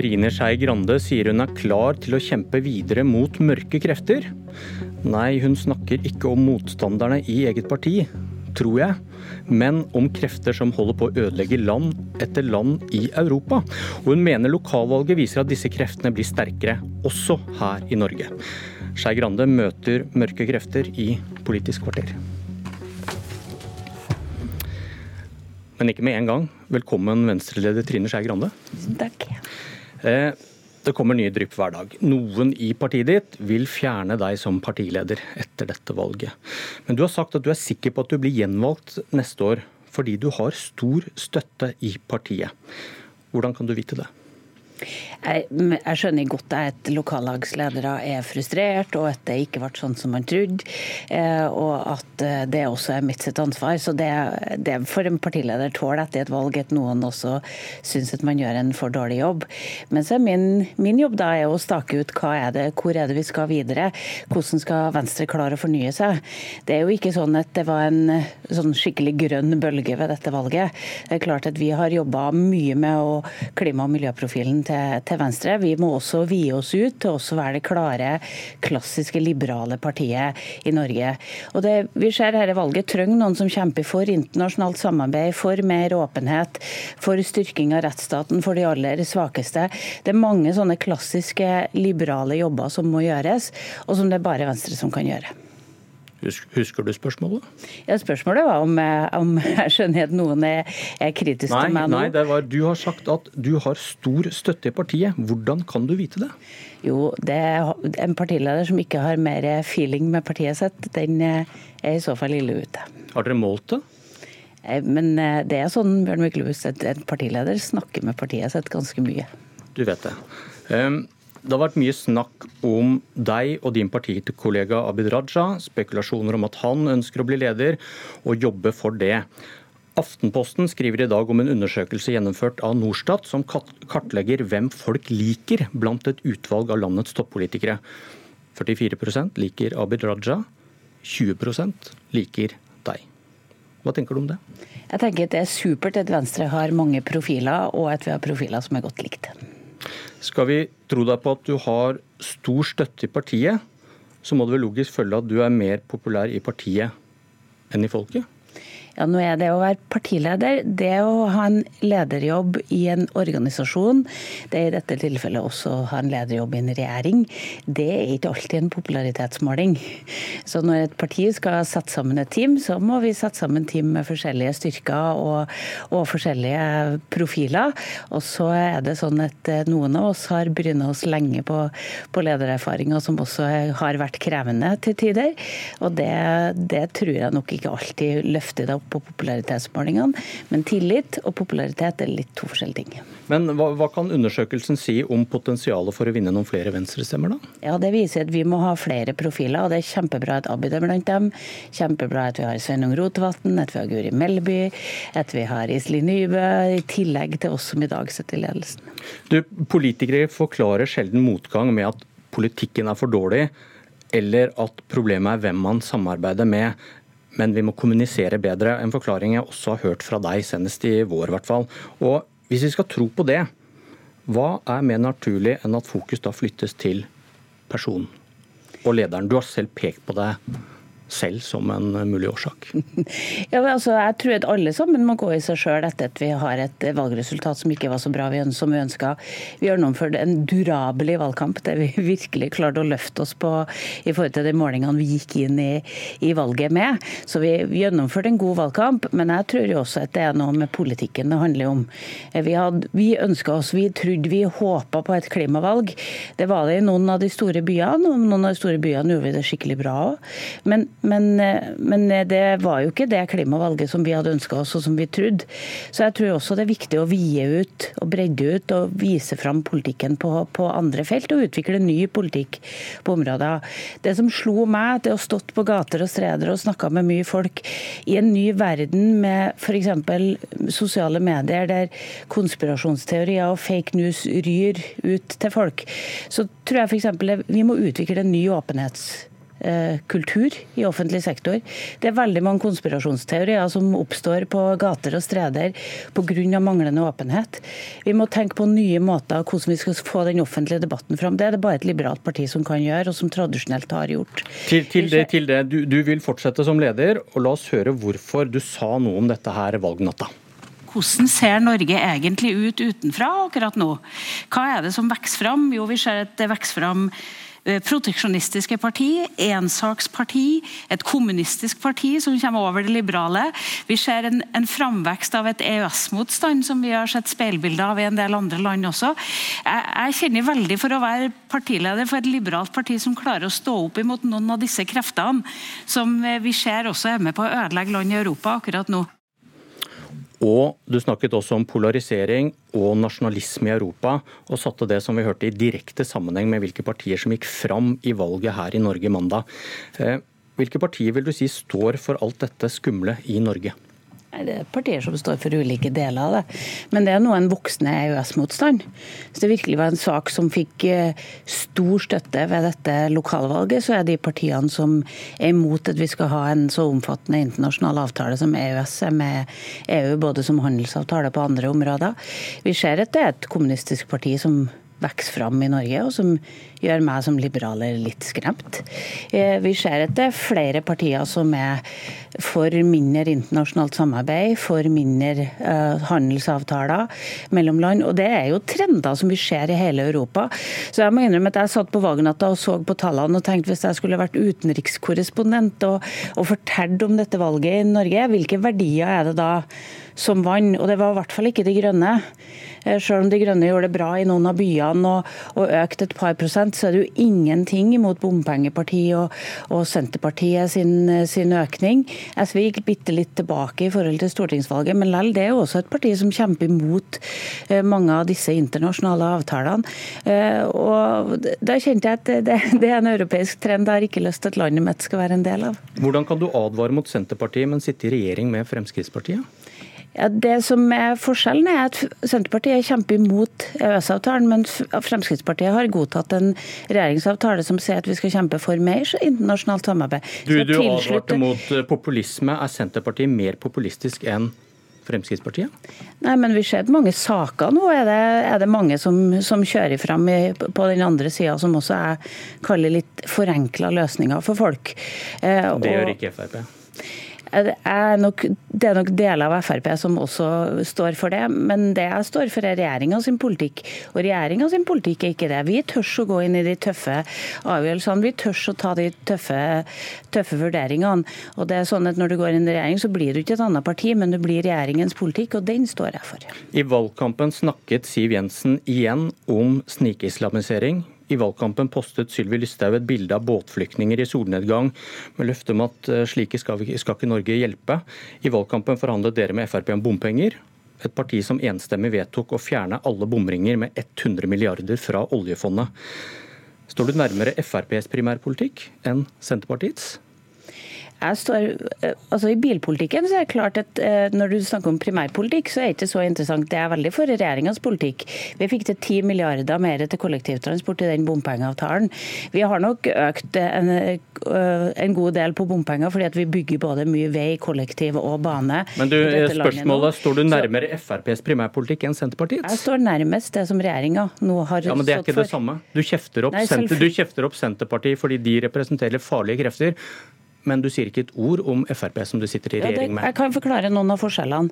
Trine Skei Grande sier hun er klar til å kjempe videre mot mørke krefter. Nei, hun snakker ikke om motstanderne i eget parti, tror jeg, men om krefter som holder på å ødelegge land etter land i Europa. Og hun mener lokalvalget viser at disse kreftene blir sterkere, også her i Norge. Skei Grande møter mørke krefter i Politisk kvarter. Men ikke med en gang. Velkommen Venstre-leder Trine Skei Grande. Takk. Eh, det kommer nye drypp hver dag. Noen i partiet ditt vil fjerne deg som partileder etter dette valget. Men du har sagt at du er sikker på at du blir gjenvalgt neste år fordi du har stor støtte i partiet. Hvordan kan du vite det? Jeg, skjønner godt at lokallagsledere er frustrert, og at det ikke ble sånn som man trodde. Eh, og at eh, det også er mitt sitt ansvar. Så det, det for en partileder tåle etter et valg at noen også syns at man gjør en for dårlig jobb. Men så er min, min jobb da er å stake ut hva er det, hvor er det vi skal videre. Hvordan skal Venstre klare å fornye seg. Det er jo ikke sånn at det var en sånn skikkelig grønn bølge ved dette valget. Det er klart at vi har jobba mye med å klima- og miljøprofilen til, til, Venstre. Vi må også vie oss ut til også være det klare, klassiske liberale partiet i Norge. Og det vi ser i valget trenger noen som kjemper for internasjonalt samarbeid, for mer åpenhet, for styrking av rettsstaten for de aller svakeste. Det er mange sånne klassiske liberale jobber som må gjøres, og som det er bare Venstre som kan gjøre. Husker du spørsmålet? Ja, Spørsmålet var om, eh, om jeg skjønner at noen er, er kritiske nei, til meg nå. Nei, det var, du har sagt at du har stor støtte i partiet. Hvordan kan du vite det? Jo, det er En partileder som ikke har mer feeling med partiet sitt, den eh, er i så fall ille ute. Har dere målt det? Eh, men det er sånn Bjørn Myklebust, en partileder snakker med partiet sitt ganske mye. Du vet det. Um, det har vært mye snakk om deg og din partikollega Abid Raja. Spekulasjoner om at han ønsker å bli leder, og jobbe for det. Aftenposten skriver i dag om en undersøkelse gjennomført av Norstat, som kartlegger hvem folk liker blant et utvalg av landets toppolitikere. 44% liker Abid Raja, 20% liker deg. Hva tenker du om det? Jeg tenker Det er supert at Venstre har mange profiler, og at vi har profiler som er godt likt. Skal vi tro deg på at du har stor støtte i partiet, så må det vel logisk følge at du er mer populær i partiet enn i folket? Ja, nå er det å være partileder, det å ha en lederjobb i en organisasjon, det er i dette tilfellet også å ha en lederjobb i en regjering, det er ikke alltid en popularitetsmåling. Så når et parti skal sette sammen et team, så må vi sette sammen team med forskjellige styrker og, og forskjellige profiler. Og så er det sånn at eh, noen av oss har bryna oss lenge på, på ledererfaringer som også har vært krevende til tider. Og det, det tror jeg nok ikke alltid løfter det opp på popularitetsmålingene. Men tillit og popularitet er litt to forskjellige ting. Men hva, hva kan undersøkelsen si om potensialet for å vinne noen flere venstrestemmer, da? Ja, Det viser at vi må ha flere profiler, og det er kjempebra at Abid er blant dem. Kjempebra at vi har Sveinung Rotevatn, at vi har Guri Melby, at vi har Iselin Nybø, i tillegg til oss som i dag sitter i ledelsen. Du, Politikere forklarer sjelden motgang med at politikken er for dårlig, eller at problemet er hvem man samarbeider med men vi må kommunisere bedre. En forklaring jeg også har hørt fra deg, senest i vår i hvert fall. Og hvis vi skal tro på det, hva er mer naturlig enn at fokus da flyttes til personen og lederen? Du har selv pekt på det selv som en mulig årsak? Ja, altså, jeg tror at alle sammen må gå i seg sjøl etter at vi har et valgresultat som ikke var så bra som vi ønska. Vi har gjennomført en durabelig valgkamp der vi virkelig klarte å løfte oss på i forhold til de målingene vi gikk inn i, i valget med. Så vi, gjennomførte en god valgkamp, men jeg tror jo også at det er noe med politikken det handler om. Vi, hadde, vi ønska oss, vi trodde vi håpa på et klimavalg. Det var det i noen av de store byene, og noen av de store byene gjorde vi det skikkelig bra òg. Men eh, men, eh, det var jo ikke det klimavalget som vi hadde ønska oss og som vi trodde. Så jeg tror også det er viktig å vie ut og bredde ut og vise fram politikken på, på andre felt og utvikle ny politikk på områder. Det som slo meg, det å stått på gater og streder og snakka med mye folk i en ny verden med f.eks. sosiale medier der konspirasjonsteorier og fake news ryr ut til folk, så tror jeg f.eks. vi må utvikle en ny åpenhets kultur i offentlig sektor. Det er veldig mange konspirasjonsteorier som oppstår på gater og streder pga. manglende åpenhet. Vi må tenke på nye måter hvordan vi skal få den offentlige debatten fram. Det er det bare et liberalt parti som kan gjøre, og som tradisjonelt har gjort. Til, til det, til det. Du, du vil fortsette som leder, og la oss høre hvorfor du sa noe om dette her valgnatta. Hvordan ser Norge egentlig ut utenfra akkurat nå? Hva er det som vokser fram? Jo, vi ser at det vokser fram Eh, proteksjonistiske parti, ensaksparti, et kommunistisk parti som kommer over det liberale. Vi ser en, en framvekst av et EØS-motstand som vi har sett speilbilder av i en del andre land også. Jeg, jeg kjenner veldig for å være partileder for et liberalt parti som klarer å stå opp imot noen av disse kreftene, som vi ser også er med på å ødelegge land i Europa akkurat nå. Og du snakket også om polarisering og nasjonalisme i Europa, og satte det som vi hørte i direkte sammenheng med hvilke partier som gikk fram i valget her i Norge mandag. Eh, hvilke partier vil du si står for alt dette skumle i Norge? Det er partier som står for ulike deler av det. Men det er nå en voksende EØS-motstand. Hvis det virkelig var en sak som fikk eh, stor støtte ved dette lokalvalget, så er de partiene som er imot at vi skal ha en så omfattende internasjonal avtale som EØS er med EU, både som handelsavtale på andre områder. Vi ser at det er et kommunistisk parti som vokser fram i Norge, og som gjør meg som liberaler litt skremt. Eh, vi ser at det er flere partier som er for mindre internasjonalt samarbeid, for mindre uh, handelsavtaler mellom land. Og det er jo trender som vi ser i hele Europa. Så jeg må innrømme at jeg satt på valgnatta og så på tallene og tenkte hvis jeg skulle vært utenrikskorrespondent og, og fortalt om dette valget i Norge, hvilke verdier er det da som vant? Og det var i hvert fall ikke De Grønne. Eh, selv om De Grønne gjorde det bra i noen av byene og, og økte et par prosent, så er det jo ingenting imot bompengepartiet og, og Senterpartiet sin, sin, økning. SV gikk bitte litt tilbake i forhold til stortingsvalget, men lell, det er jo også et parti som kjemper imot eh, mange av disse internasjonale avtalene. Eh, og Da kjente jeg at det, det er en europeisk trend jeg har ikke lyst til at landet mitt skal være en del av. Hvordan kan du advare mot Senterpartiet, men sitte i regjering med Fremskrittspartiet? Ja, det som er Forskjellen er at Senterpartiet kjemper imot EØS-avtalen, men Fremskrittspartiet har godtatt en regjeringsavtale som sier at vi skal kjempe for mer internasjonalt samarbeid. Du, du advarte mot eh, populisme. Er Senterpartiet mer populistisk enn Fremskrittspartiet? Nei, men vi ser mange saker nå. Er det, er det mange som, som kjører fram i, på den andre sida, som også er kaller litt forenkla løsninger for folk. Eh, det gjør ikke Frp? Er nok, det er nok deler av Frp som også står for det, men det jeg står for er regjeringa sin politikk. Og regjeringa sin politikk er ikke det. Vi tør å gå inn i de tøffe avgjørelsene. Vi tør å ta de tøffe, tøffe vurderingene. Og det er sånn at Når du går inn i regjering, så blir du ikke et annet parti, men du blir regjeringens politikk, og den står jeg for. I valgkampen snakket Siv Jensen igjen om snikislamisering. I valgkampen postet Sylvi Listhaug et bilde av båtflyktninger i solnedgang med løfte om at eh, slike skal, vi, skal ikke Norge hjelpe. I valgkampen forhandlet dere med Frp om bompenger. Et parti som enstemmig vedtok å fjerne alle bomringer med 100 milliarder fra oljefondet. Står du nærmere FrPs primærpolitikk enn Senterpartiets? Jeg står, eh, altså I bilpolitikken så er det klart at eh, når du snakker om primærpolitikk, så er det ikke så interessant. Det er veldig for regjeringas politikk. Vi fikk til 10 milliarder mer til kollektivtransport i den bompengeavtalen. Vi har nok økt en, eh, en god del på bompenger fordi at vi bygger både mye vei, kollektiv og bane. Men du, spørsmålet, Står du nærmere FrPs primærpolitikk enn Senterpartiets? Jeg står nærmest det som regjeringa nå har stått for. Ja, Men det er ikke det samme. Du kjefter opp, Nei, du kjefter opp Senterpartiet fordi de representerer farlige krefter men du sier ikke et ord om Frp, som du sitter i regjering med. Ja, det, jeg kan forklare noen av forskjellene.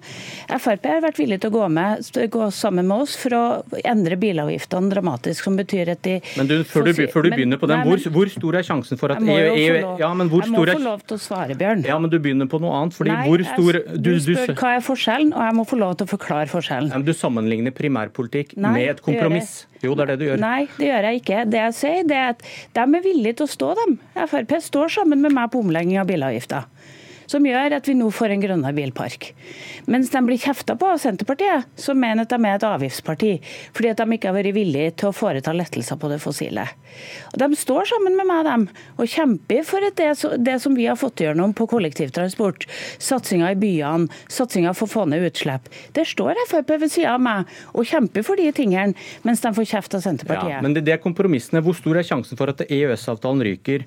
Frp har vært villig til å gå, med, gå sammen med oss for å endre bilavgiftene dramatisk, som betyr at de Men du, Før du, før du men, begynner på den, nei, men, hvor, hvor, stor er sjansen for at EU, EU ja, men hvor Jeg må få lov til å svare, Bjørn. Ja, men du begynner på noe annet. fordi nei, hvor stor... Du, du spør hva er forskjellen, og jeg må få lov til å forklare forskjellen. Ja, men du sammenligner primærpolitikk nei, med et kompromiss. Jo, det er det du gjør. Nei, det gjør jeg ikke. Det jeg sier, det er at de er villige til å stå, dem. Frp står sammen med meg på omlegging av bilavgifter som gjør at vi nå får en grønnere bilpark. Mens de blir kjefta på av Senterpartiet, som mener at de er et avgiftsparti, fordi at de ikke har vært villige til å foreta lettelser på det fossile. Og De står sammen med meg dem, og kjemper for det, det som vi har fått gjennom på kollektivtransport, satsinga i byene, satsinga for å få ned utslipp. Der står Frp ved sida av meg og kjemper for de tingene, mens de får kjeft av Senterpartiet. Ja, men det, er kompromissene. Hvor stor er sjansen for at EØS-avtalen ryker?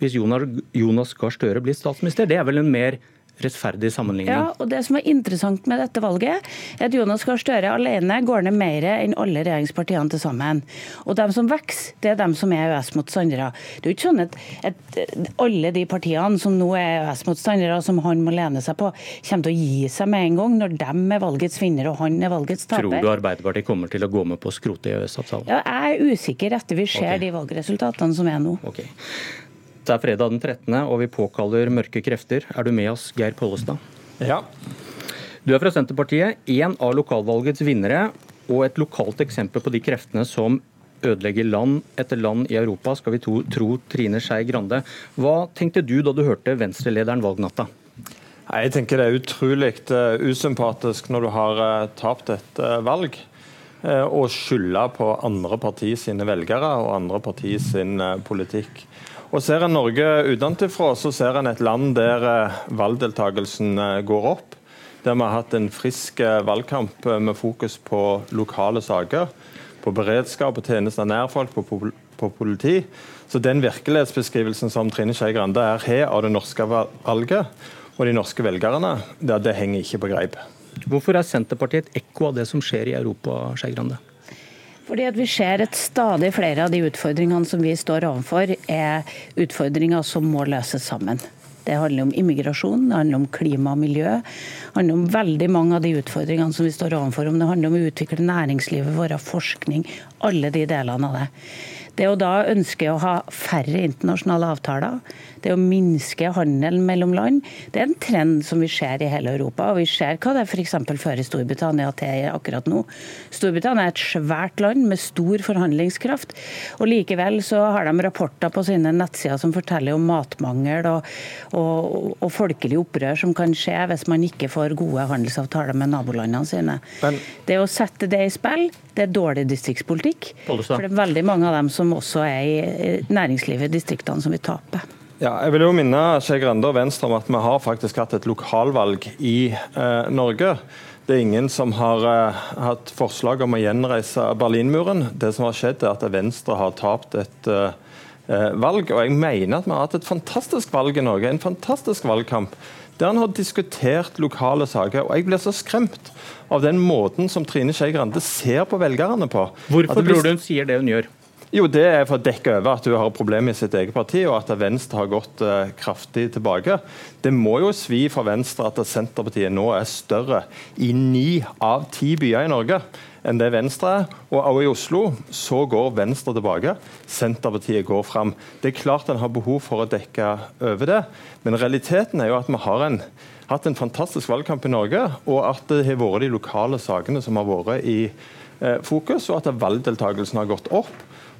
Hvis Jonas Gahr Støre blir statsminister? Det er vel en mer rettferdig sammenligning. Ja, og Det som er interessant med dette valget, er at Jonas Gahr Støre alene går ned mer enn alle regjeringspartiene til sammen. Og de som vokser, det er de som er EØS-motstandere. Det er jo ikke sånn at, at, alle de partiene som nå er EØS-motstandere, som han må lene seg på, kommer til å gi seg med en gang når de er valgets vinner og han er valgets taper. Tror du Arbeiderpartiet kommer til å gå med på å skrote EØS-avtalen? Ja, jeg er usikker etter vi ser okay. de valgresultatene som er nå. Okay. Det er fredag den 13., og vi påkaller mørke krefter. Er du med oss, Geir Pollestad? Ja. Du er fra Senterpartiet, én av lokalvalgets vinnere, og et lokalt eksempel på de kreftene som ødelegger land etter land i Europa, skal vi to, tro Trine Skei Grande. Hva tenkte du da du hørte Venstre-lederen valgnatta? Jeg tenker Det er utrolig uh, usympatisk når du har uh, tapt et uh, valg, å skylde på andre partier sine velgere og andre partier sin politikk. Og Ser en Norge utenfra, så ser en et land der eh, valgdeltakelsen eh, går opp. Der vi har hatt en frisk eh, valgkamp med fokus på lokale saker. På beredskap, på tjenester nær folk, på, på politi. Så den virkelighetsbeskrivelsen som Trine Skei Grande her har av det norske valget og de norske velgerne, det, det henger ikke på greip. Hvorfor er Senterpartiet et ekko av det som skjer i Europa, Skei Grande? Fordi at Vi ser at stadig flere av de utfordringene som vi står overfor, er utfordringer som må løses sammen. Det handler om immigrasjon, det handler om klima og miljø. Det handler om veldig mange av de utfordringene som vi står overfor. Om det handler om å utvikle næringslivet vårt, forskning, alle de delene av det. Det å da ønske å ha færre internasjonale avtaler, det å minske handelen mellom land, det er en trend som vi ser i hele Europa. Og vi ser hva det f.eks. fører Storbritannia til akkurat nå. Storbritannia er et svært land med stor forhandlingskraft. Og likevel så har de rapporter på sine nettsider som forteller om matmangel og, og, og folkelig opprør som kan skje hvis man ikke får gode handelsavtaler med nabolandene sine. Men, det å sette det i spill, det er dårlig distriktspolitikk. For det er veldig mange av dem som også er i næringslivet i distriktene som vil tape. Ja, jeg vil jo minne Skei Grande og Venstre om at vi har faktisk hatt et lokalvalg i eh, Norge. Det er ingen som har eh, hatt forslag om å gjenreise Berlinmuren. Det som har skjedd, er at Venstre har tapt et eh, eh, valg. Og jeg mener at vi har hatt et fantastisk valg i Norge. En fantastisk valgkamp. Der han har diskutert lokale saker. Og jeg blir så skremt av den måten som Trine Skei Grande ser på velgerne på. Hvorfor tror du hun sier det hun gjør? Jo, Det er for å dekke over at hun har problemer i sitt eget parti, og at Venstre har gått uh, kraftig tilbake. Det må jo svi for Venstre at Senterpartiet nå er større i ni av ti byer i Norge enn det Venstre er. Og også i Oslo så går Venstre tilbake, Senterpartiet går fram. Det er klart en har behov for å dekke over det, men realiteten er jo at vi har en, hatt en fantastisk valgkamp i Norge, og at det har vært de lokale sakene som har vært i fokus, og at valgdeltakelsen har gått opp.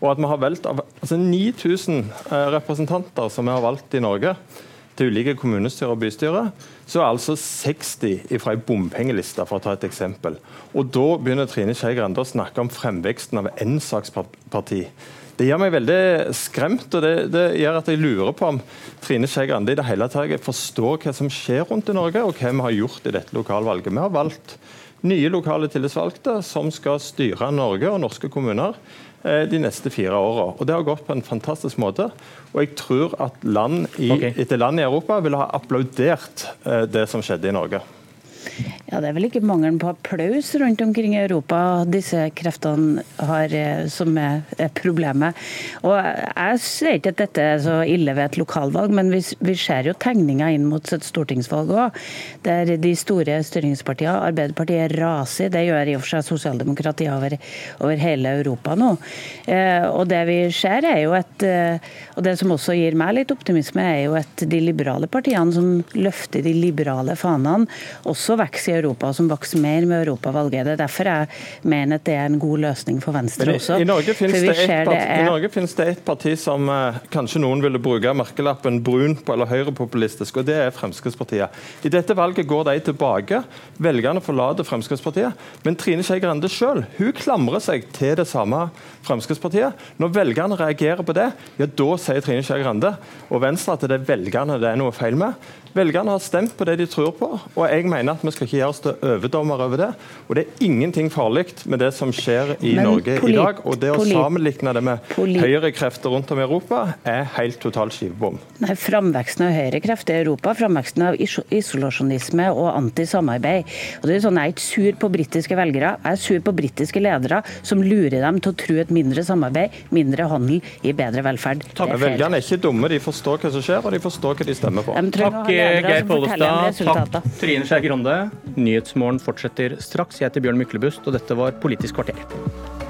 Og at vi har valgt altså 9000 eh, representanter som vi har valgt i Norge til ulike kommunestyrer og bystyrer, så er altså 60 fra ei bompengeliste, for å ta et eksempel. Og da begynner Trine Skei Grande å snakke om fremveksten av ensaksparti. Det gjør meg veldig skremt, og det, det, gjør at jeg lurer på om Trine Skei Grande i det hele tatt forstår hva som skjer rundt i Norge, og hva vi har gjort i dette lokalvalget. Vi har valgt nye lokale tillitsvalgte som skal styre Norge og norske kommuner Eh, de neste fire åra. Og det har gått på en fantastisk måte. Og jeg tror at land i, okay. etter land i Europa ville ha applaudert eh, det som skjedde i Norge. Ja, Det er vel ikke mangelen på applaus rundt omkring i Europa disse kreftene har eh, som er, problemet. Og Jeg sier ikke at dette er så ille ved et lokalvalg, men vi, vi ser jo tegninger inn mot et stortingsvalg òg, der de store styringspartiene, Arbeiderpartiet, raser. Det gjør i og for seg sosialdemokratiet over, over, hele Europa nå. Eh, og det vi ser er jo et eh, Og det som også gir meg litt optimisme, er jo at de liberale partiene som løfter de liberale fanene, også vokser i Europa, som vokser mer med europavalget. Det er derfor jeg mener at det er en god løsning for Venstre også. I, Norge finnes det, et parti, det er... Norge finnes det et parti som eh, kanskje noen ville bruke merkelappen brun på eller høyrepopulistisk, og det er Fremskrittspartiet. I dette valget går de tilbake. Velgerne forlater Fremskrittspartiet. Men Trine Skei Grande sjøl klamrer seg til det samme Fremskrittspartiet. Når velgerne reagerer på det, ja, da sier Trine Skei Grande og Venstre at det er velgerne det er noe feil med. Velgerne har stemt på det de tror på, og jeg mener at vi skal ikke gjøre oss til overdommer over det. Og det er ingenting farlig med det som skjer i Men Norge i dag. Og det å sammenligne det med høyrekrefter rundt om i Europa, er helt totalt skivebom. Nei, Framveksten av høyrekrefter i Europa, framveksten av isolasjonisme og antisamarbeid. Og det er sånn, Jeg er ikke sur på britiske velgere, jeg er sur på britiske ledere som lurer dem til å tro et mindre samarbeid, mindre handel i bedre velferd. Takk. er Velgerne er ikke dumme, de forstår hva som skjer, og de forstår hva de stemmer på. De Takk, ledere Geir Pollestad. Takk. Trine Skei Grande. Nyhetsmorgen fortsetter straks. Jeg heter Bjørn Myklebust, og dette var Politisk kvarter.